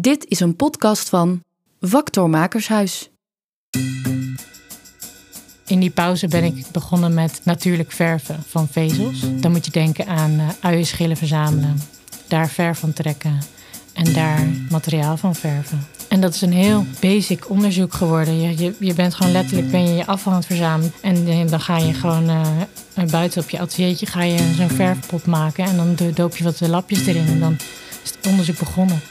Dit is een podcast van Vactor Makershuis. In die pauze ben ik begonnen met natuurlijk verven van vezels. Dan moet je denken aan uh, uienschillen verzamelen, daar verf van trekken en daar materiaal van verven. En dat is een heel basic onderzoek geworden. Je, je, je bent gewoon letterlijk ben je, je afval aan het verzamelen. En dan ga je gewoon uh, buiten op je ateliertje ga je zo'n verfpot maken. En dan doop je wat lapjes erin. En dan is het onderzoek begonnen.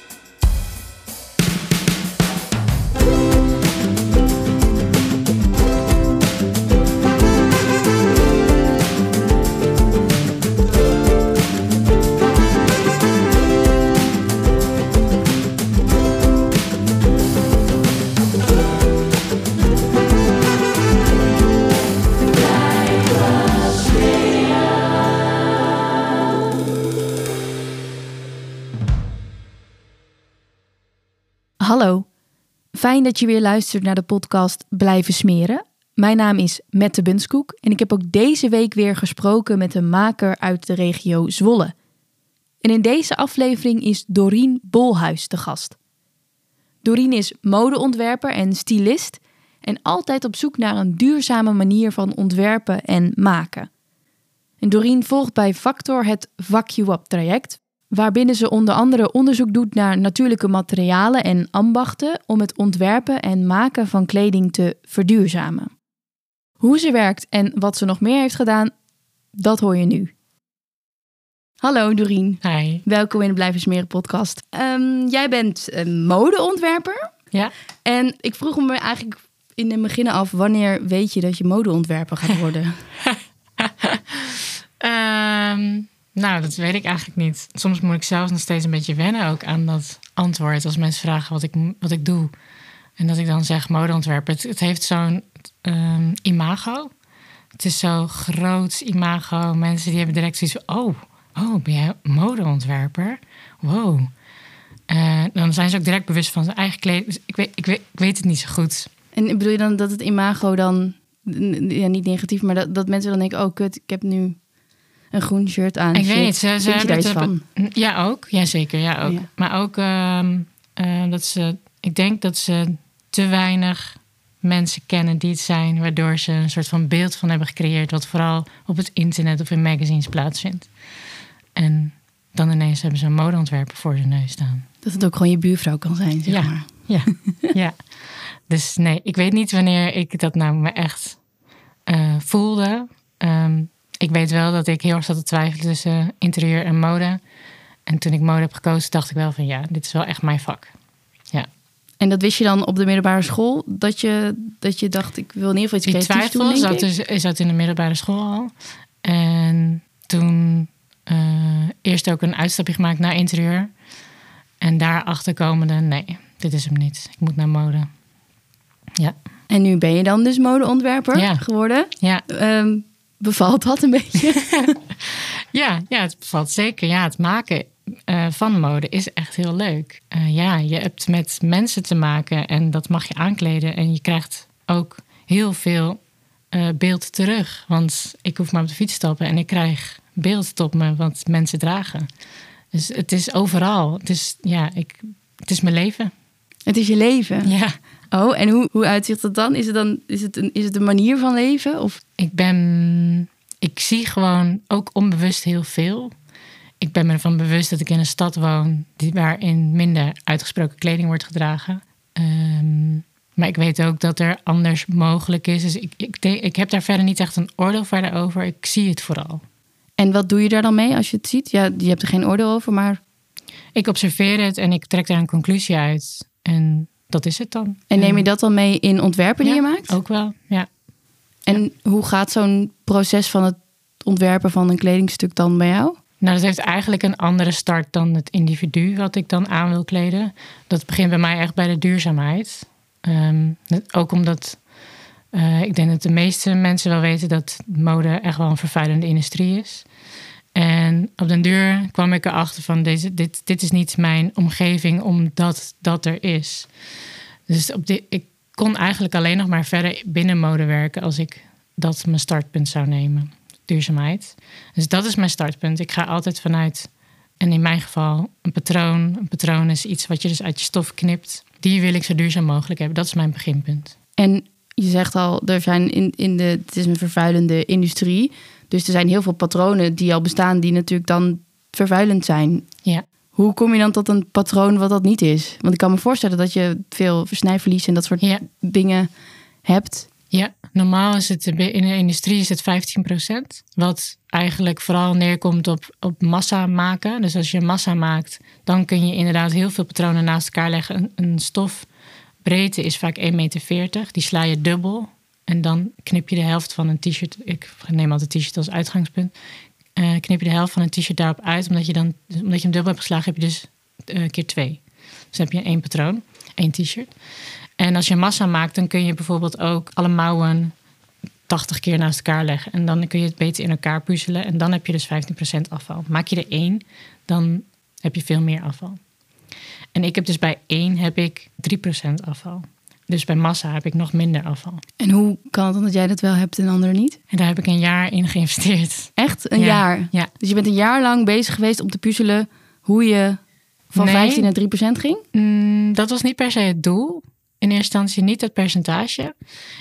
Hallo, fijn dat je weer luistert naar de podcast Blijven Smeren. Mijn naam is Mette Bunskoek en ik heb ook deze week weer gesproken met een maker uit de regio Zwolle. En in deze aflevering is Dorien Bolhuis de gast. Dorien is modeontwerper en stylist en altijd op zoek naar een duurzame manier van ontwerpen en maken. En Dorien volgt bij Factor het Vacuum Up traject, waarbinnen ze onder andere onderzoek doet naar natuurlijke materialen en ambachten om het ontwerpen en maken van kleding te verduurzamen. Hoe ze werkt en wat ze nog meer heeft gedaan, dat hoor je nu. Hallo Dorien. Hi. Welkom in de Blijven Smeren podcast. Um, jij bent een modeontwerper. Ja. En ik vroeg me eigenlijk in het begin af, wanneer weet je dat je modeontwerper gaat worden? um... Nou, dat weet ik eigenlijk niet. Soms moet ik zelfs nog steeds een beetje wennen ook aan dat antwoord. Als mensen vragen wat ik, wat ik doe. En dat ik dan zeg modeontwerper. Het, het heeft zo'n um, imago. Het is zo groot imago. Mensen die hebben direct zoiets van... Oh, oh ben jij modeontwerper? Wow. Uh, dan zijn ze ook direct bewust van zijn eigen kleding. Ik weet, ik, weet, ik weet het niet zo goed. En bedoel je dan dat het imago dan... Ja, niet negatief, maar dat, dat mensen dan denken... Oh, kut, ik heb nu een groen shirt aan. Ik weet niet, ze, ze hebben het van. Ja, ook. Jazeker, ja, ook. Ja. Maar ook uh, uh, dat ze, ik denk dat ze te weinig mensen kennen die het zijn, waardoor ze een soort van beeld van hebben gecreëerd, wat vooral op het internet of in magazines plaatsvindt. En dan ineens hebben ze een modeontwerper voor hun neus staan. Dat het ook gewoon je buurvrouw kan zijn, zeg ja. maar. Ja, ja. Dus nee, ik weet niet wanneer ik dat nou me echt uh, voelde. Ik weet wel dat ik heel erg zat te twijfelen tussen interieur en mode. En toen ik mode heb gekozen, dacht ik wel van ja, dit is wel echt mijn vak. Ja. En dat wist je dan op de middelbare school? Dat je, dat je dacht, ik wil in ieder geval iets creatiefs twijfel doen, denk zat, dus, zat in de middelbare school al. En toen uh, eerst ook een uitstapje gemaakt naar interieur. En daarachter komende, nee, dit is hem niet. Ik moet naar mode. Ja. En nu ben je dan dus modeontwerper Ja. geworden. Ja. Ehm, bevalt dat een beetje? Ja, ja, het bevalt zeker. Ja, het maken uh, van mode is echt heel leuk. Uh, ja, je hebt met mensen te maken en dat mag je aankleden. En je krijgt ook heel veel uh, beeld terug. Want ik hoef maar op de fiets te stappen en ik krijg beeld tot me wat mensen dragen. Dus het is overal. Het is, ja, ik, het is mijn leven. Het is je leven. Ja. Oh, en hoe, hoe uitziet dat dan? Is het dan is het een, is het een manier van leven? Of? Ik ben. Ik zie gewoon ook onbewust heel veel. Ik ben me ervan bewust dat ik in een stad woon die, waarin minder uitgesproken kleding wordt gedragen. Um, maar ik weet ook dat er anders mogelijk is. Dus ik, ik, ik heb daar verder niet echt een oordeel verder over. Ik zie het vooral. En wat doe je daar dan mee als je het ziet? Ja, je hebt er geen oordeel over, maar. Ik observeer het en ik trek daar een conclusie uit. En dat is het dan. En neem je dat dan mee in ontwerpen die ja, je maakt? Ook wel, ja. En ja. hoe gaat zo'n proces van het ontwerpen van een kledingstuk dan bij jou? Nou, dat heeft eigenlijk een andere start dan het individu wat ik dan aan wil kleden. Dat begint bij mij echt bij de duurzaamheid. Um, ook omdat uh, ik denk dat de meeste mensen wel weten dat mode echt wel een vervuilende industrie is. En op den duur kwam ik erachter van deze, dit, dit is niet mijn omgeving omdat dat er is. Dus op dit, ik kon eigenlijk alleen nog maar verder binnen mode werken als ik dat mijn startpunt zou nemen. Duurzaamheid. Dus dat is mijn startpunt. Ik ga altijd vanuit En in mijn geval een patroon. Een patroon is iets wat je dus uit je stof knipt. Die wil ik zo duurzaam mogelijk hebben. Dat is mijn beginpunt. En je zegt al, er zijn in, in de, het is een vervuilende industrie. Dus er zijn heel veel patronen die al bestaan, die natuurlijk dan vervuilend zijn. Ja. Hoe kom je dan tot een patroon wat dat niet is? Want ik kan me voorstellen dat je veel versnijverlies en dat soort Ja. dingen hebt. Ja, normaal is het in de industrie is het 15%. Wat eigenlijk vooral neerkomt op, op massa maken. Dus als je massa maakt, dan kun je inderdaad heel veel patronen naast elkaar leggen. Een, een stofbreedte is vaak 1,40 meter. Die sla je dubbel. En dan knip je de helft van een t-shirt. Ik neem altijd t-shirt als uitgangspunt. Eh, knip je de helft van een t-shirt daarop uit. Omdat je, dan, omdat je hem dubbel hebt geslagen, heb je dus eh, keer twee. Dus dan heb je één patroon, één t-shirt. En als je massa maakt, dan kun je bijvoorbeeld ook alle mouwen 80 keer naast elkaar leggen. En dan kun je het beter in elkaar puzzelen. En dan heb je dus 15% afval. Maak je er één, dan heb je veel meer afval. En ik heb dus bij één heb ik 3% afval. Dus bij massa heb ik nog minder afval. En hoe kan het dan dat jij dat wel hebt en anderen niet? En daar heb ik een jaar in geïnvesteerd. Echt? Een Ja, jaar? Ja. Dus je bent een jaar lang bezig geweest om te puzzelen hoe je van Nee. 15 naar 3% ging? Mm, dat was niet per se het doel. In eerste instantie niet het percentage.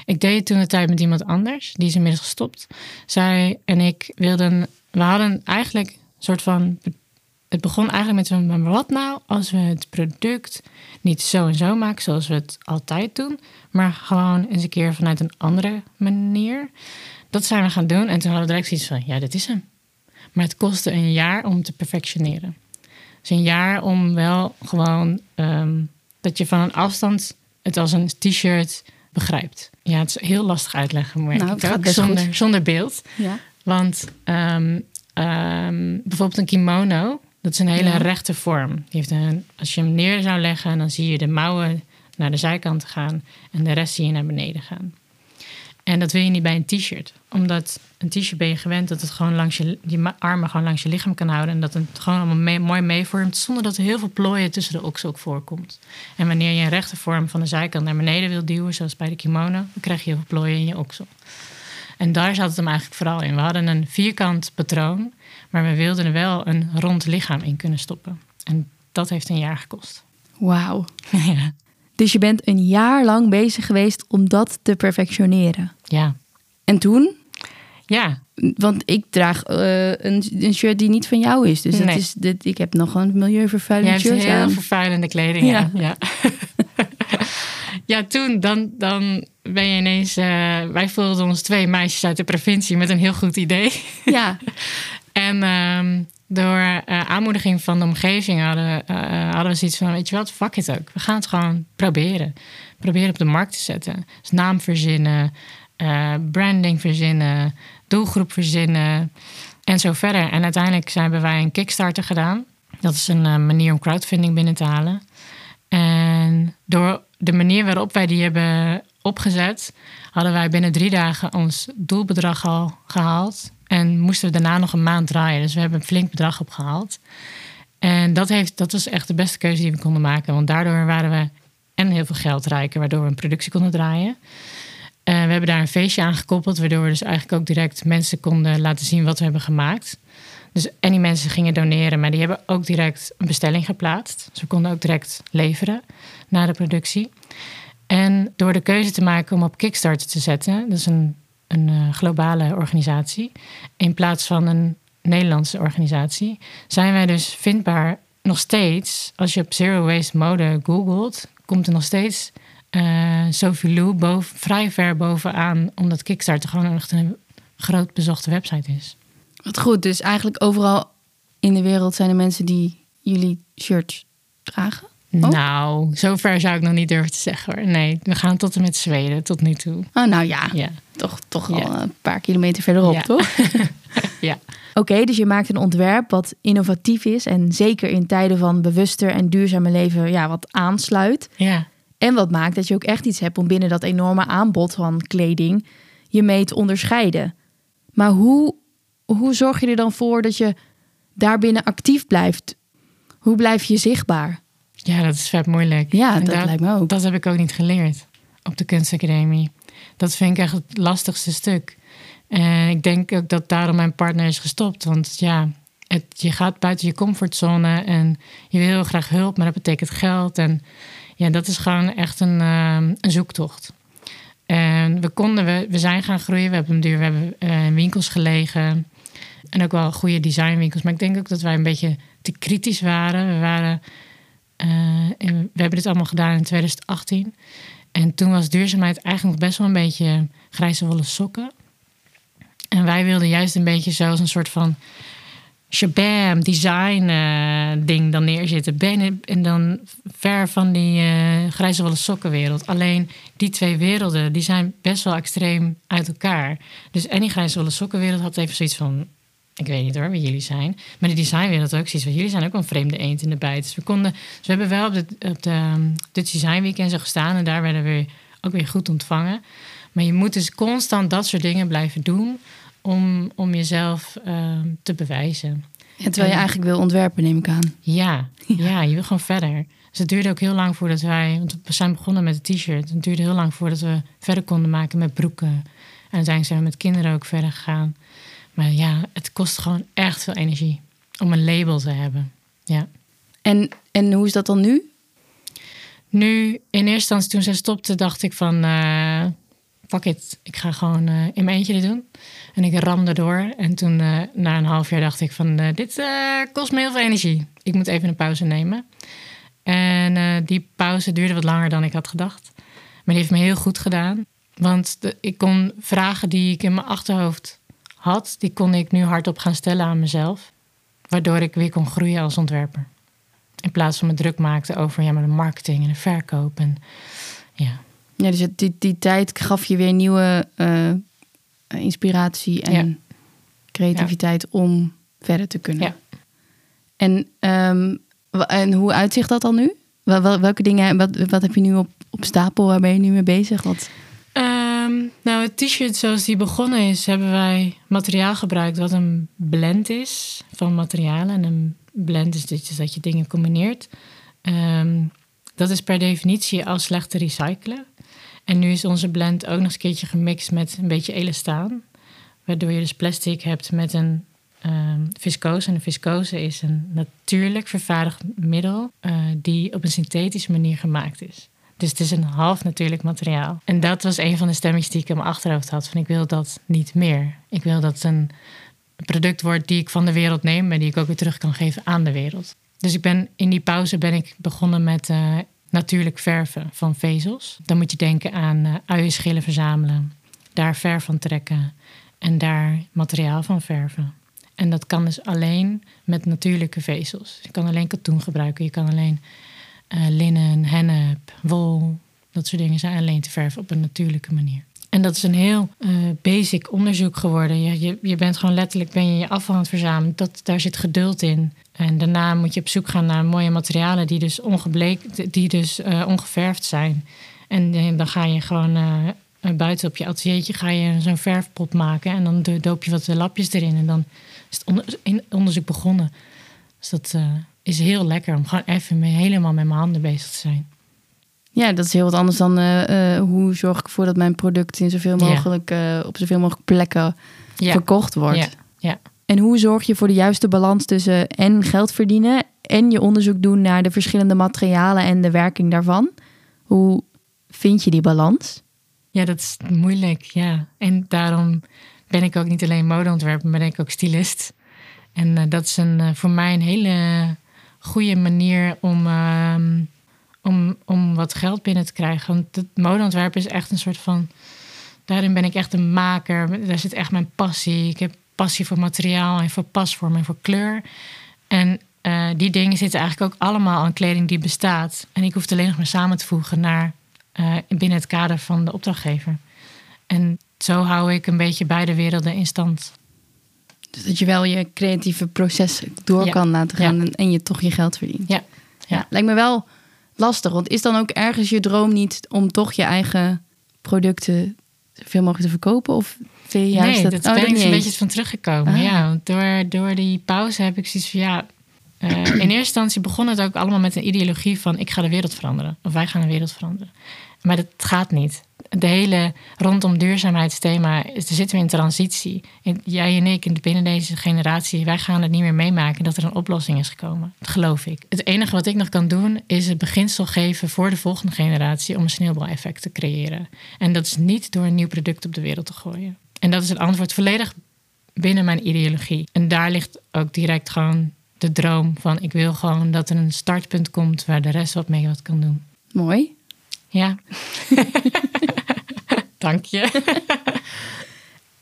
Ik deed het toen de tijd met iemand anders. Die is inmiddels gestopt. Zij en ik wilden... We hadden eigenlijk een soort van... Het begon eigenlijk met zo'n... Maar wat nou als we het product niet zo en zo maken... zoals we het altijd doen... maar gewoon eens een keer vanuit een andere manier. Dat zijn we gaan doen. En toen hadden we direct zoiets van... Ja, dit is hem. Maar het kostte een jaar om te perfectioneren. Dus een jaar om wel gewoon ehm, dat je van een afstand het als een t-shirt begrijpt. Ja, het is heel lastig uitleggen, Nou, ik ook, zonder, zonder beeld. Ja. Want ehm, ehm, bijvoorbeeld een kimono, dat is een hele Ja. rechte vorm. Die heeft een, als je hem neer zou leggen, dan zie je de mouwen naar de zijkant gaan en de rest zie je naar beneden gaan. En dat wil je niet bij een t-shirt. Omdat een t-shirt ben je gewend dat het gewoon langs je, armen gewoon langs je lichaam kan houden. En dat het gewoon allemaal mee- mooi meevormt. Zonder dat er heel veel plooien tussen de oksel ook voorkomt. En wanneer je een rechte vorm van de zijkant naar beneden wil duwen, zoals bij de kimono, dan krijg je heel veel plooien in je oksel. En daar zat het hem eigenlijk vooral in. We hadden een vierkant patroon, maar we wilden er wel een rond lichaam in kunnen stoppen. En dat heeft een jaar gekost. Wauw. ja. Dus je bent een jaar lang bezig geweest om dat te perfectioneren. Ja. En toen? Ja. Want ik draag eh, een, een shirt die niet van jou is. Dus Nee. is, dit, ik heb nog een Je milieuvervuilend hebt shirt heel aan. vervuilende kleding. Ja, Ja. ja. ja toen dan, dan ben je ineens... eh, wij voelden ons twee meisjes uit de provincie met een heel goed idee. Ja, En ehm, door eh, aanmoediging van de omgeving hadden, eh, hadden we zoiets van... weet je wat, fuck it ook. We gaan het gewoon proberen. Proberen op de markt te zetten. Dus naam verzinnen, eh, branding verzinnen, doelgroep verzinnen en zo verder. En uiteindelijk hebben wij een Kickstarter gedaan. Dat is een eh, manier om crowdfunding binnen te halen. En door de manier waarop wij die hebben opgezet, hadden wij binnen drie dagen ons doelbedrag al gehaald. En moesten we daarna nog een maand draaien. Dus we hebben een flink bedrag opgehaald. En dat, heeft, dat was echt de beste keuze die we konden maken. Want daardoor waren we en heel veel geld rijker, waardoor we een productie konden draaien. We hebben daar een feestje aan gekoppeld, waardoor we dus eigenlijk ook direct mensen konden laten zien wat we hebben gemaakt. Dus en die mensen gingen doneren, maar die hebben ook direct een bestelling geplaatst. We konden ook direct leveren na de productie. En door de keuze te maken om op Kickstarter te zetten, dat is een, een eh, globale organisatie, in plaats van een Nederlandse organisatie, zijn wij dus vindbaar nog steeds. Als je op Zero Waste Mode googelt, komt er nog steeds eh Sophie Lou boven, vrij ver bovenaan, omdat Kickstarter gewoon echt een groot bezochte website is. wat goed. Dus eigenlijk overal in de wereld zijn er mensen die jullie shirts dragen. Oh. Nou, zover zou ik nog niet durven te zeggen hoor. Nee, we gaan tot en met Zweden tot nu toe. Oh, nou ja, Ja. toch, toch Ja. al een paar kilometer verderop, Ja. toch? Ja. Oké, dus je maakt een ontwerp wat innovatief is en zeker in tijden van bewuster en duurzame leven ja, wat aansluit. Ja. En wat maakt dat je ook echt iets hebt om binnen dat enorme aanbod van kleding je mee te onderscheiden. Maar hoe, hoe zorg je er dan voor dat je daarbinnen actief blijft? Hoe blijf je zichtbaar? Ja, dat is vet moeilijk. Ja, En dat lijkt me ook. Dat heb ik ook niet geleerd op de kunstacademie. Dat vind ik echt het lastigste stuk. En ik denk ook dat daarom mijn partner is gestopt. Want ja, het, je gaat buiten je comfortzone en je wil heel graag hulp, maar dat betekent geld. En ja, dat is gewoon echt een, ehm, een zoektocht. En we konden, we, we zijn gaan groeien. We hebben een duur, we hebben uh, in winkels gelegen. En ook wel goede designwinkels. Maar ik denk ook dat wij een beetje te kritisch waren. We waren. Uh, we hebben dit allemaal gedaan in 2018. En toen was duurzaamheid eigenlijk best wel een beetje grijze wollen sokken. En wij wilden juist een beetje zoals een soort van shabam design uh, ding dan neerzitten. Ben en dan ver van die uh, grijze wollen sokkenwereld. Alleen die twee werelden die zijn best wel extreem uit elkaar. Dus en die grijze wollen sokkenwereld had even zoiets van... Ik weet niet hoor wie jullie zijn. Maar de designwereld ook zoiets van... Jullie zijn ook een vreemde eend in de bijt. Dus we konden... Dus we hebben wel op de, op de Dutch Design Weekend zo gestaan. En daar werden we ook weer goed ontvangen. Maar je moet dus constant dat soort dingen blijven doen om, om jezelf uh, te bewijzen. Ja, terwijl je eigenlijk wil ontwerpen, neem ik aan. Ja, ja, je wil gewoon verder. Dus het duurde ook heel lang voordat wij... Want we zijn begonnen met een t-shirt. Het duurde heel lang voordat we verder konden maken met broeken. En uiteindelijk zijn we met kinderen ook verder gegaan. Maar ja, het kost gewoon echt veel energie om een label te hebben. Ja. En, en hoe is dat dan nu? Nu, in eerste instantie toen ze stopte, dacht ik van... Uh, fuck it, ik ga gewoon uh, in mijn eentje dit doen. En ik ramde door. En toen, uh, na een half jaar, dacht ik van... Dit kost me heel veel energie. Ik moet even een pauze nemen. En die pauze duurde wat langer dan ik had gedacht. Maar die heeft me heel goed gedaan. Want de, ik kon vragen die ik in mijn achterhoofd had... die kon ik nu hardop gaan stellen aan mezelf. Waardoor ik weer kon groeien als ontwerper. In plaats van me druk maakte over ja, maar de marketing en de verkoop. En, ja. Ja, dus die, die tijd gaf je weer nieuwe uh, inspiratie en ja. creativiteit ja. om verder te kunnen. Ja. En, um, en hoe uitzicht dat dan nu? Wel, welke dingen, wat, wat heb je nu op, op stapel? Waar ben je nu mee bezig? Wat? Nou, het t-shirt zoals die begonnen is, hebben wij materiaal gebruikt wat een blend is van materialen. En een blend is dus dat je dingen combineert. Um, dat is per definitie al slecht te recyclen. En nu is onze blend ook nog eens een keertje gemixt met een beetje elastaan. Waardoor je dus plastic hebt met een um, viscose. En viscose is een natuurlijk vervaardigd middel uh, die op een synthetische manier gemaakt is. Dus het is een half natuurlijk materiaal. En dat was een van de stemmetjes die ik in mijn achterhoofd had. Van ik wil dat niet meer. Ik wil dat het een product wordt die ik van de wereld neem... en die ik ook weer terug kan geven aan de wereld. Dus ik ben, in die pauze ben ik begonnen met uh, natuurlijk verven van vezels. Dan moet je denken aan uh, uienschillen verzamelen, daar verf van trekken en daar materiaal van verven. En dat kan dus alleen met natuurlijke vezels. Je kan alleen katoen gebruiken, je kan alleen uh, linnen, hennep, wol, dat soort dingen zijn alleen te verven op een natuurlijke manier. En dat is een heel uh, basic onderzoek geworden. Je, je, je bent gewoon letterlijk ben je, je afval verzamelen. Dat, daar zit geduld in. En daarna moet je op zoek gaan naar mooie materialen die dus, ongebleekt, die dus uh, ongeverfd zijn. En dan ga je gewoon buiten op je ateliertje ga je zo'n verfpot maken. En dan doop je wat lapjes erin. En dan is het onderzoek begonnen. Dus dat is heel lekker om gewoon even mee, helemaal met mijn handen bezig te zijn. Ja, dat is heel wat anders dan hoe zorg ik ervoor dat mijn product in zoveel mogelijk, ja. op zoveel mogelijk plekken ja. verkocht wordt. Ja. ja. En hoe zorg je voor de juiste balans tussen en geld verdienen en je onderzoek doen naar de verschillende materialen en de werking daarvan? Hoe vind je die balans? Ja, dat is moeilijk, ja. En daarom ben ik ook niet alleen modeontwerper, maar ben ik ook stylist. En dat is een, voor mij een hele goede manier om, uh, om, om wat geld binnen te krijgen. Want het modeontwerpen is echt een soort van... Daarin ben ik echt een maker. Daar zit echt mijn passie. Ik heb passie voor materiaal en voor pasvorm en voor kleur. En uh, die dingen zitten eigenlijk ook allemaal aan kleding die bestaat. En ik hoef het alleen nog maar samen te voegen naar, uh, binnen het kader van de opdrachtgever. En zo hou ik een beetje beide werelden in stand. Dus dat je wel je creatieve proces door ja. kan laten gaan ja. en je toch je geld verdient. Ja. ja. Lijkt me wel lastig, want is dan ook ergens je droom niet om toch je eigen producten veel mogelijk te verkopen? Of vind je nee, dat, dat oh, ben ik een beetje van teruggekomen. Ah. Ja, door, door die pauze heb ik zoiets van ja. Uh, in eerste instantie begon het ook allemaal met een ideologie van ik ga de wereld veranderen. Of wij gaan de wereld veranderen. Maar dat gaat niet. De hele rondom duurzaamheidsthema, zitten we in transitie. En jij en ik, binnen deze generatie, wij gaan het niet meer meemaken dat er een oplossing is gekomen. Dat geloof ik. Het enige wat ik nog kan doen, is het beginsel geven voor de volgende generatie om een sneeuwbaleffect te creëren. En dat is niet door een nieuw product op de wereld te gooien. En dat is het antwoord volledig binnen mijn ideologie. En daar ligt ook direct gewoon de droom van... ik wil gewoon dat er een startpunt komt... waar de rest wat mee wat kan doen. Mooi. Ja. Dank je.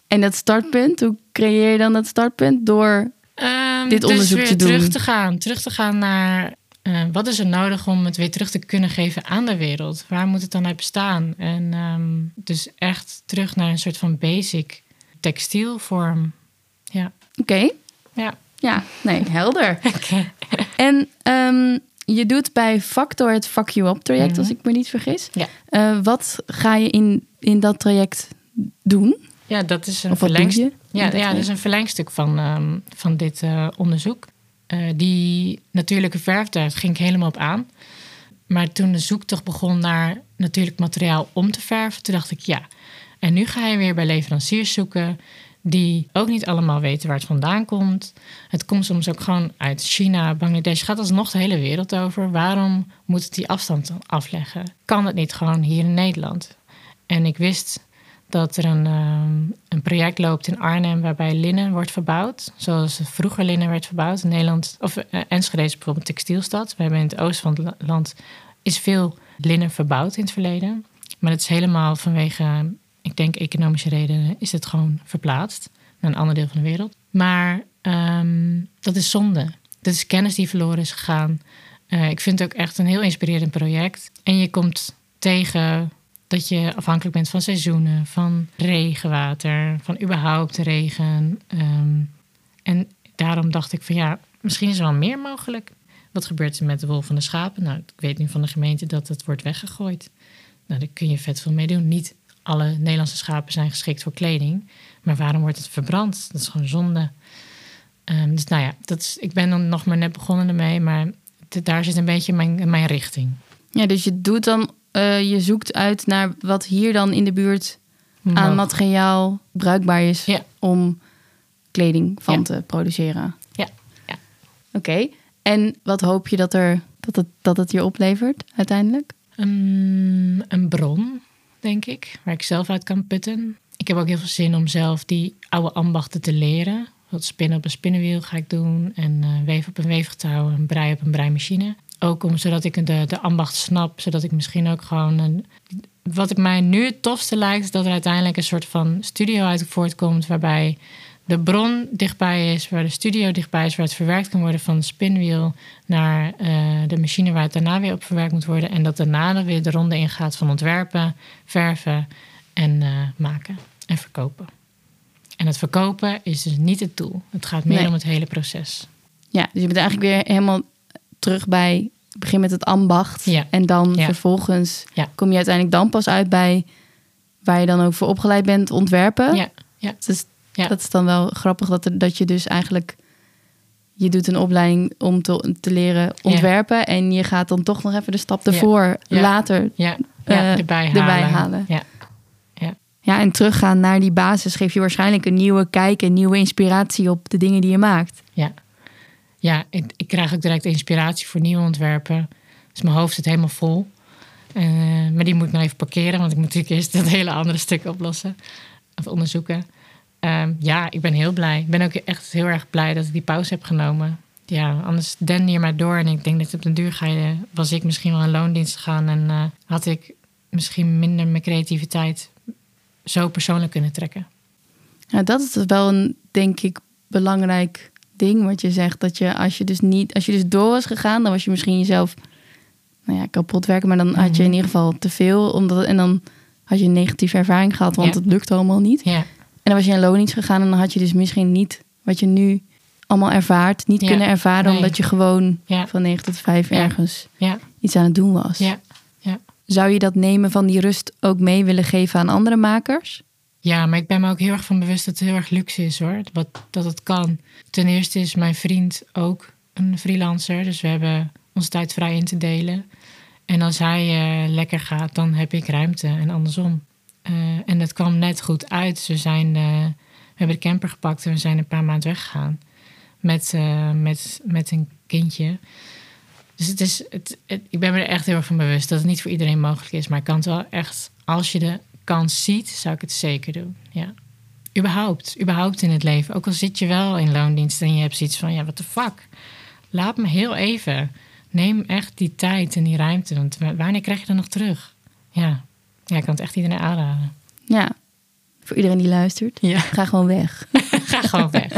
En dat startpunt, hoe creëer je dan dat startpunt? Door Ehm, Dit dus onderzoek weer te doen. terug te gaan. Terug te gaan naar... eh, wat is er nodig om het weer terug te kunnen geven aan de wereld? Waar moet het dan uit bestaan? En ehm, dus echt terug naar een soort van basic textielvorm. Ja. Oké, Ja. ja, nee, helder. En ehm, je doet bij Factor het Fuck You Up traject, Mhm. als ik me niet vergis. Ja. Eh, wat ga je in, in dat traject doen? Ja, dat is een verlengstuk. Ja, dat ja, dat is een verlengstuk van, ehm, van dit eh, onderzoek. Eh, die natuurlijke verf, daar ging ik helemaal op aan. Maar toen de zoektocht begon naar natuurlijk materiaal om te verven, toen dacht ik ja. En nu ga je weer bij leveranciers zoeken die ook niet allemaal weten waar het vandaan komt. Het komt soms ook gewoon uit China, Bangladesh. Gaat alsnog de hele wereld over. Waarom moet het die afstand afleggen? Kan het niet gewoon hier in Nederland? En ik wist dat er een, ehm, een project loopt in Arnhem waarbij linnen wordt verbouwd. Zoals vroeger linnen werd verbouwd in Nederland. Of eh, Enschede is bijvoorbeeld een textielstad. We hebben in het oosten van het la- land is veel linnen verbouwd in het verleden. Maar het is helemaal vanwege, ik denk economische redenen, is het gewoon verplaatst naar een ander deel van de wereld. Maar ehm, dat is zonde. Dat is kennis die verloren is gegaan. Eh, ik vind het ook echt een heel inspirerend project. En je komt tegen dat je afhankelijk bent van seizoenen, van regenwater, van überhaupt regen. Ehm, en daarom dacht ik van ja, misschien is er wel meer mogelijk. Wat gebeurt er met de wol van de schapen? Nou, ik weet nu van de gemeente dat het wordt weggegooid. Nou, daar kun je vet veel mee doen. Niet alle Nederlandse schapen zijn geschikt voor kleding. Maar waarom wordt het verbrand? Dat is gewoon zonde. Ehm, dus nou ja, dat is, ik ben dan nog maar net begonnen ermee. Maar daar zit een beetje mijn, mijn richting. Ja, dus je doet dan, eh, je zoekt uit naar wat hier dan in de buurt aan materiaal bruikbaar is Ja. om kleding van Ja. te produceren. Ja, ja. Oké, en wat hoop je dat, er, dat, het, dat het je oplevert uiteindelijk? Een, een bron, denk ik, waar ik zelf uit kan putten. Ik heb ook heel veel zin om zelf die oude ambachten te leren. Wat spinnen op een spinnenwiel ga ik doen. En eh weven op een weefgetouw en brei op een breimachine. Ook om, zodat ik de, de ambacht snap. Zodat ik misschien ook gewoon... Wat ik mij nu het tofste lijkt... is dat er uiteindelijk een soort van studio uit voortkomt... waarbij de bron dichtbij is, waar de studio dichtbij is... waar het verwerkt kan worden van het spinwiel... naar eh, de machine waar het daarna weer op verwerkt moet worden... en dat daarna dan weer de ronde ingaat van ontwerpen, verven en eh, maken en verkopen. En het verkopen is dus niet het doel. Het gaat meer Nee. om het hele proces. Ja, dus je bent eigenlijk weer helemaal terug bij... Begin met het ambacht. Ja. En dan Ja. vervolgens Ja. kom je uiteindelijk dan pas uit bij... waar je dan ook voor opgeleid bent, ontwerpen. Ja, ja, Dus Ja. dat is dan wel grappig dat, er, dat je dus eigenlijk... Je doet een opleiding om te, te leren ontwerpen... en je gaat dan toch nog even de stap ervoor Ja. later... ja, Eh, erbij halen. erbij halen. Ja, Ja, en teruggaan naar die basis geeft je waarschijnlijk een nieuwe kijk... en nieuwe inspiratie op de dingen die je maakt. ja. ja ik, ik krijg ook direct inspiratie voor nieuwe ontwerpen. Dus mijn hoofd zit helemaal vol. Eh, maar die moet ik nog even parkeren, want ik moet natuurlijk eerst dat hele andere stuk oplossen of onderzoeken. Ehm, ja, ik ben heel blij. Ik ben ook echt heel erg blij dat ik die pauze heb genomen. Ja, anders den je maar door. En ik denk dat op den duur ga je, was ik misschien wel in loondienst gegaan en eh, had ik misschien minder mijn creativiteit zo persoonlijk kunnen trekken. Ja, dat is wel een, denk ik, belangrijk ding wat je zegt. Dat je als je dus niet, als je dus door was gegaan, dan was je misschien jezelf nou ja, kapot werken. Maar dan had je in Mhm. ieder geval te veel. Omdat, en dan had je een negatieve ervaring gehad, want Ja. het lukt allemaal niet. Ja, dan was je in loondienst gegaan en dan had je dus misschien niet wat je nu allemaal ervaart, niet Ja. kunnen ervaren, Nee. omdat je gewoon ja, van 9 tot 5 Ja. ergens iets aan het doen was. ja. ja. Zou je dat nemen van die rust ook mee willen geven aan andere makers? Ja, maar ik ben me ook heel erg van bewust dat het heel erg luxe is hoor. Wat, dat het kan. Ten eerste is mijn vriend ook een freelancer. Dus we hebben onze tijd vrij in te delen. En als hij eh, lekker gaat, dan heb ik ruimte en andersom. En het kwam net goed uit. We, zijn, eh, we hebben de camper gepakt en we zijn een paar maanden weggegaan. Met, eh, met, met een kindje. Dus het is, het, ik ben me er echt heel erg van bewust dat het niet voor iedereen mogelijk is. Maar ik kan het wel echt, als je de kans ziet, zou ik het zeker doen. Ja. Überhaupt, überhaupt in het leven. Ook al zit je wel in loondienst en je hebt zoiets van, ja, what the fuck. Laat me heel even. Neem echt die tijd en die ruimte. Want wa- wanneer krijg je dat nog terug? Ja, ja ik kan het echt iedereen aanraden. Ja, voor iedereen die luistert. Ja. Ga gewoon weg. Ga gewoon weg.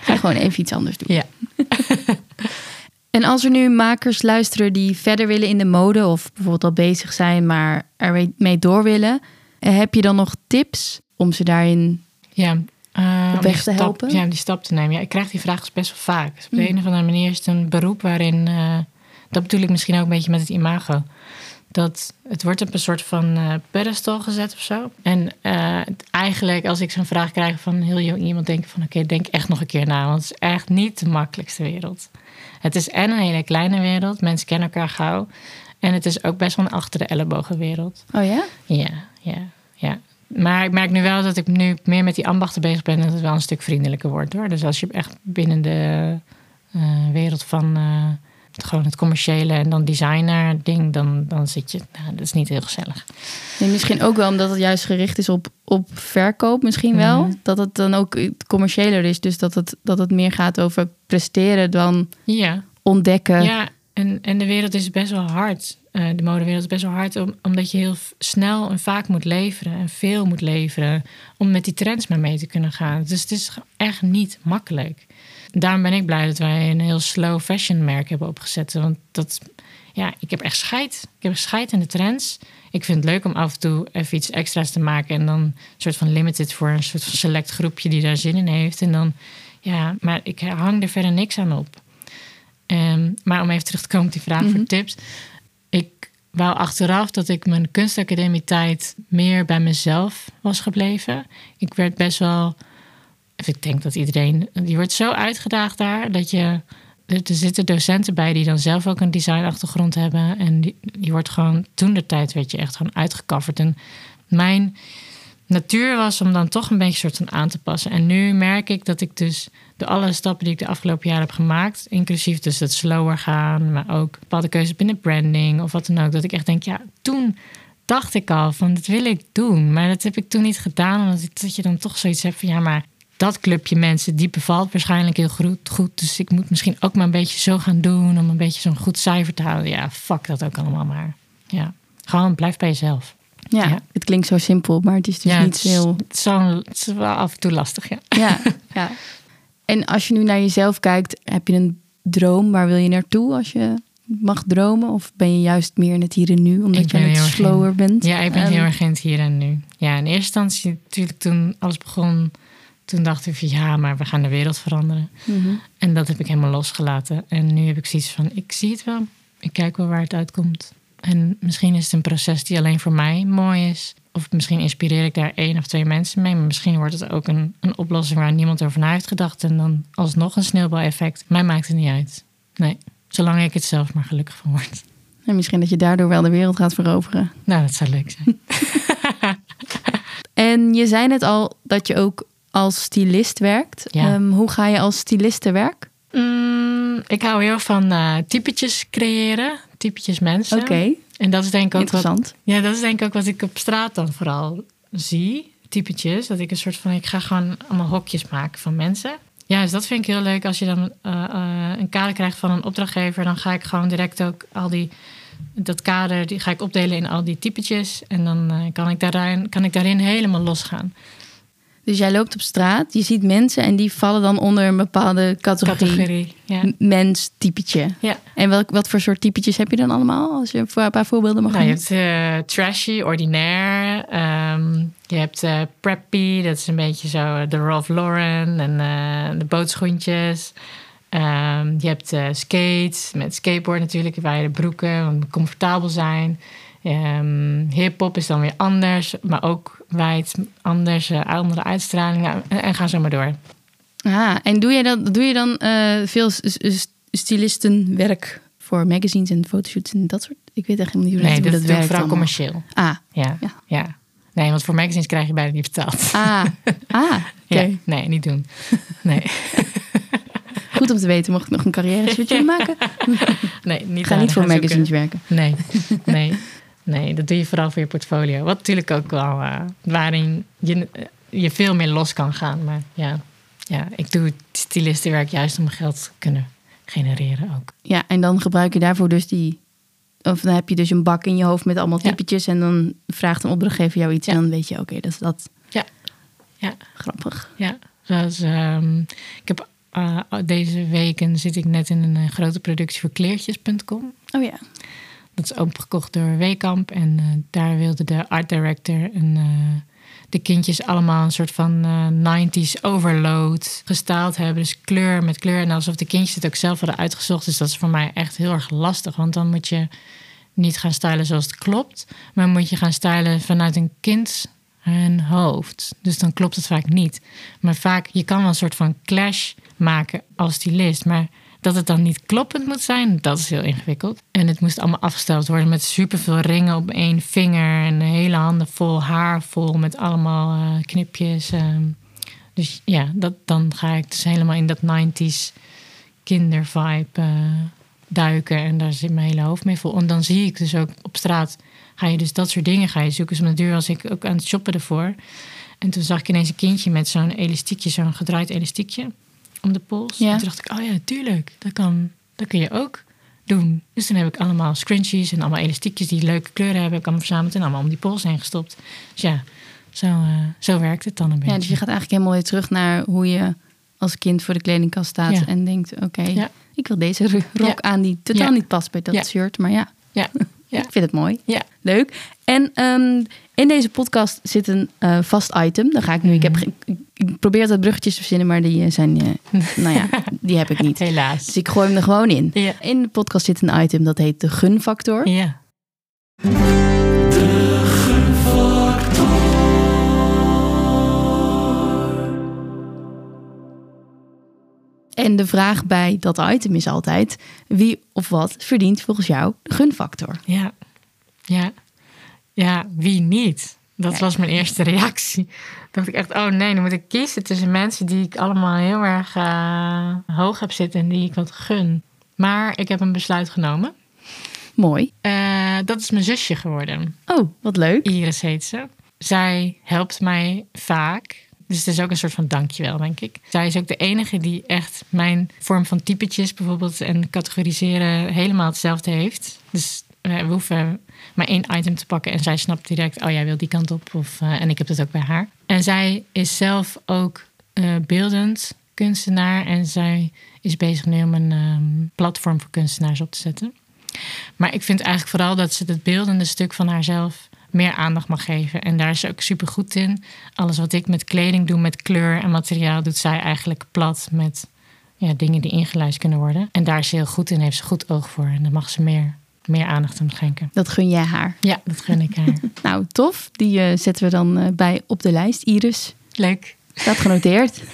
Ga gewoon even iets anders doen. Ja. En als er nu makers luisteren die verder willen in de mode... of bijvoorbeeld al bezig zijn, maar er mee door willen... eh, heb je dan nog tips om ze daarin... Ja, eh, Op weg te stap- helpen? Ja, om die stap te nemen. Ja, ik krijg die vraag dus best wel vaak. Dus op de Mm. een of andere manier is het een beroep waarin... eh, dat bedoel ik misschien ook een beetje met het imago. Dat het wordt op een soort van eh pedestal gezet of zo. En eh, eigenlijk als ik zo'n vraag krijg van heel jong iemand... denk ik van oké, denk echt nog een keer na. Want het is echt niet de makkelijkste wereld. Het is en een hele kleine wereld. Mensen kennen elkaar gauw. En het is ook best wel een achter de ellebogen wereld. Oh ja? Ja, ja, ja. Maar ik merk nu wel dat ik nu meer met die ambachten bezig ben... dat het wel een stuk vriendelijker wordt, hoor. Dus als je echt binnen de eh, wereld van... gewoon het commerciële en dan designer ding... dan, dan zit je... Nou, dat is niet heel gezellig. Nee, misschien ook wel omdat het juist gericht is op, op verkoop, misschien wel. Mhm. Dat het dan ook commerciëler is. Dus dat het, dat het meer gaat over presteren dan Ja, ontdekken. ja en, en de wereld is best wel hard. Eh, de modewereld is best wel hard... Om, omdat je heel snel en vaak moet leveren... en veel moet leveren... om met die trends maar mee te kunnen gaan. Dus het is echt niet makkelijk. Daarom ben ik blij dat wij een heel slow fashion merk hebben opgezet. Want dat, ja, ik heb echt scheid. Ik heb scheid in de trends. Ik vind het leuk om af en toe even iets extra's te maken. En dan een soort van limited voor een soort van select groepje die daar zin in heeft. En dan, ja, maar ik hang er verder niks aan op. Ehm, maar om even terug te komen op die vraag Mhm. voor tips. Ik wou achteraf dat ik mijn kunstacademie tijd meer bij mezelf was gebleven. Ik werd best wel ik denk dat iedereen, die wordt zo uitgedaagd daar dat je. Er zitten docenten bij die dan zelf ook een designachtergrond hebben. En die, die wordt gewoon, toen de tijd werd je echt gewoon uitgecoverd. En mijn natuur was om dan toch een beetje soort van aan te passen. En nu merk ik dat ik dus de alle stappen die ik de afgelopen jaren heb gemaakt, inclusief dus het slower gaan, maar ook bepaalde keuzes binnen branding of wat dan ook, dat ik echt denk, ja, toen dacht ik al van, dat wil ik doen. Maar dat heb ik toen niet gedaan, omdat dat je dan toch zoiets hebt van, ja, maar dat clubje mensen, die bevalt waarschijnlijk heel goed, goed. Dus ik moet misschien ook maar een beetje zo gaan doen om een beetje zo'n goed cijfer te houden. Ja, fuck dat ook allemaal maar. Ja, gewoon blijf bij jezelf. Ja, Ja. het klinkt zo simpel, maar het is dus ja, niet het is, heel... het is zo- het is wel af en toe lastig, ja. Ja, ja. En als je nu naar jezelf kijkt, heb je een droom? Waar wil je naartoe als je mag dromen? Of ben je juist meer in het hier en nu, omdat je in- slower bent? Ja, ik ben En- heel erg in het hier en nu. Ja, in eerste instantie natuurlijk toen alles begon, toen dacht ik van ja, maar we gaan de wereld veranderen. Mhm. En dat heb ik helemaal losgelaten. En nu heb ik zoiets van, ik zie het wel. Ik kijk wel waar het uitkomt. En misschien is het een proces die alleen voor mij mooi is. Of misschien inspireer ik daar één of twee mensen mee. Maar misschien wordt het ook een, een oplossing waar niemand over na heeft gedacht. En dan alsnog een sneeuwbaleffect. Mij maakt het niet uit. Nee, zolang ik het zelf maar gelukkig van word. En misschien dat je daardoor wel de wereld gaat veroveren. Nou, dat zou leuk zijn. En je zei net al dat je ook als stylist werkt. Ja. Ehm, hoe ga je als stylist te werk? Mm, ik hou heel van eh typetjes creëren. Typetjes mensen. Oké, En dat is denk ik ook wat, interessant. Ja, dat is denk ik ook wat ik op straat dan vooral zie. Typetjes. Dat ik een soort van, ik ga gewoon allemaal hokjes maken van mensen. Ja, dus dat vind ik heel leuk. Als je dan eh, eh, een kader krijgt van een opdrachtgever, dan ga ik gewoon direct ook al die, dat kader, die ga ik opdelen in al die typetjes. En dan eh, kan, ik daarin, kan ik daarin helemaal losgaan. Dus jij loopt op straat, je ziet mensen en die vallen dan onder een bepaalde categorie. Categorie. Ja. M- Mens, typetje. ja. En welk, wat voor soort typetjes heb je dan allemaal? Als je een paar voorbeelden mag Nou, je hebt eh, trashy, ordinair. ehm, je hebt eh, preppy, dat is een beetje zo eh, de Ralph Lauren en de bootschoentjes. Ehm, je hebt skates met skateboard natuurlijk, waar je de broeken comfortabel zijn. Ehm Hip-hop is dan weer anders, maar ook wijd anders, eh, andere uitstralingen en, en ga zo maar door. Ah, en doe je dan, doe je dan eh, veel stylistenwerk voor magazines en fotoshoots en dat soort? Ik weet echt helemaal niet hoe Nee, dat, dat, dat werkt. vooral allemaal. commercieel. Ah, Ja, Ja. ja. Nee, want voor magazines krijg je bijna niet betaald. Ah, ah. Ja, nee, niet doen. Nee, Goed om te weten, mocht ik nog een carrière switch maken. nee niet ga niet voor zoeken. magazines werken. Nee, nee, nee, dat doe je vooral voor je portfolio. Wat natuurlijk ook wel, eh, waarin je, je veel meer los kan gaan. Maar ja, ja ik doe stylistenwerk juist om geld te kunnen genereren ook. Ja, en dan gebruik je daarvoor dus die... Of dan heb je dus een bak in je hoofd met allemaal Ja. typetjes... en dan vraagt een opdrachtgever jou iets... Ja. en dan weet je, oké, dat is dat. Ja, ja, Grappig. ja. Zoals, ehm, ik heb eh, deze weken zit ik net in een eh, grote productie voor kleertjes.com. Oh ja. Dat is opgekocht door Weekamp. En eh, daar wilde de art director en eh, de kindjes allemaal een soort van eh 90s overload gestaald hebben. Dus kleur met kleur. En alsof de kindjes het ook zelf hadden uitgezocht. Dus dat is voor mij echt heel erg lastig. Want dan moet je niet gaan stylen zoals het klopt. Maar moet je gaan stylen vanuit een kind hun hoofd. Dus dan klopt het vaak niet. Maar vaak, je kan wel een soort van clash maken als stylist. Maar dat het dan niet kloppend moet zijn, dat is heel ingewikkeld. En het moest allemaal afgesteld worden met superveel ringen op één vinger. En hele handen vol haar vol met allemaal eh, knipjes. ehm. dus ja, dat, dan ga ik dus helemaal in dat 90s kindervibe eh, duiken. En daar zit mijn hele hoofd mee vol. En dan zie ik dus ook op straat, ga je dus dat soort dingen ga je zoeken. Dus de duur was ik ook aan het shoppen ervoor. En toen zag ik ineens een kindje met zo'n elastiekje, zo'n gedraaid elastiekje om de pols. Ja. En toen dacht ik, oh ja, tuurlijk, dat, kan, dat kun je ook doen. Dus toen heb ik allemaal scrunchies en allemaal elastiekjes die leuke kleuren hebben, heb ik allemaal verzameld en allemaal om die pols heen gestopt. Dus ja, zo, eh, zo werkt het dan een beetje. Ja, dus je gaat eigenlijk helemaal weer terug naar hoe je als kind voor de kledingkast staat Ja. en denkt: oké, Ja. ik wil deze ro- rok aan die totaal niet past bij dat shirt, maar ja, Ja, ja, ik vind het mooi. ja. Leuk. En ehm, in deze podcast zit een eh, vast item. Dan ga ik nu. Ik, heb, ik- ik probeer altijd bruggetjes te verzinnen, maar die eh, zijn. eh, nou ja, die heb ik niet. helaas. Dus ik gooi hem er gewoon in. Ja. In de podcast zit een item dat heet de gunfactor. Ja. En de vraag bij dat item is altijd: wie of wat verdient volgens jou de gunfactor? Ja, ja, ja, wie niet? Dat was mijn eerste reactie. dacht ik echt, oh nee, dan moet ik kiezen tussen mensen die ik allemaal heel erg eh, hoog heb zitten en die ik wat gun. Maar ik heb een besluit genomen. Mooi. Eh, dat is mijn zusje geworden. Oh, wat leuk. Iris heet ze. Zij helpt mij vaak. Dus het is ook een soort van dankjewel, denk ik. Zij is ook de enige die echt mijn vorm van typetjes bijvoorbeeld en categoriseren helemaal hetzelfde heeft. Dus we hoeven maar één item te pakken en zij snapt direct, oh jij wil die kant op. Of, eh, en ik heb dat ook bij haar. En zij is zelf ook eh, beeldend kunstenaar en zij is bezig nu om een ehm, platform voor kunstenaars op te zetten. Maar ik vind eigenlijk vooral dat ze het beeldende stuk van haarzelf meer aandacht mag geven. En daar is ze ook super goed in. Alles wat ik met kleding doe, met kleur en materiaal, doet zij eigenlijk plat met ja, dingen die ingeluisterd kunnen worden. En daar is ze heel goed in, heeft ze goed oog voor. En daar mag ze meer, meer aandacht aan schenken. Dat gun jij haar. Ja, dat gun ik haar. Nou, tof. Die eh, zetten we dan eh, bij op de lijst. Iris, Leuk. staat genoteerd.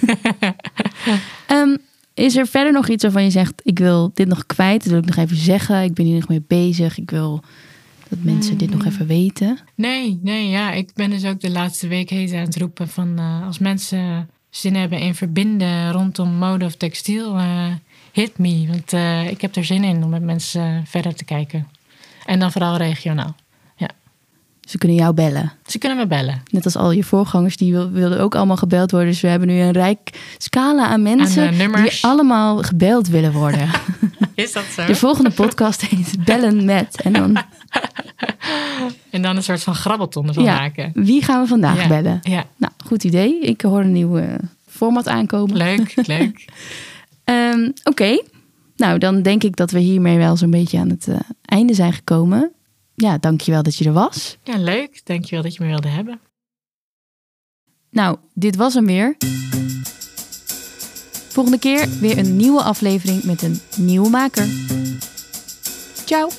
Ehm, is er verder nog iets waarvan je zegt: ik wil dit nog kwijt? Dat wil ik nog even zeggen. Ik ben hier nog mee bezig. Ik wil dat mensen dit nog even weten. Nee, nee, ja. Ik ben dus ook de laatste week heet aan het roepen van eh, als mensen zin hebben in verbinden rondom mode of textiel, eh, hit me. Want eh, ik heb er zin in om met mensen eh, verder te kijken. En dan vooral regionaal. Ja. Ze kunnen jou bellen. Ze kunnen me bellen. Net als al je voorgangers, die wil- wilden ook allemaal gebeld worden. Dus we hebben nu een rijk scala aan mensen Aan, die allemaal gebeld willen worden. Is dat zo? De volgende podcast heet Bellen met. En dan, En dan een soort van grabbelton ervan ja, maken. wie gaan we vandaag Ja. bellen? Ja, Nou, goed idee. Ik hoor een nieuw eh, format aankomen. leuk, leuk. Ehm, Oké, nou dan denk ik dat we hiermee wel zo'n beetje aan het eh, einde zijn gekomen. Ja, dankjewel dat je er was. Ja, leuk. Dankjewel dat je me wilde hebben. Nou, dit was hem weer. Volgende keer weer een nieuwe aflevering met een nieuwe maker. Ciao!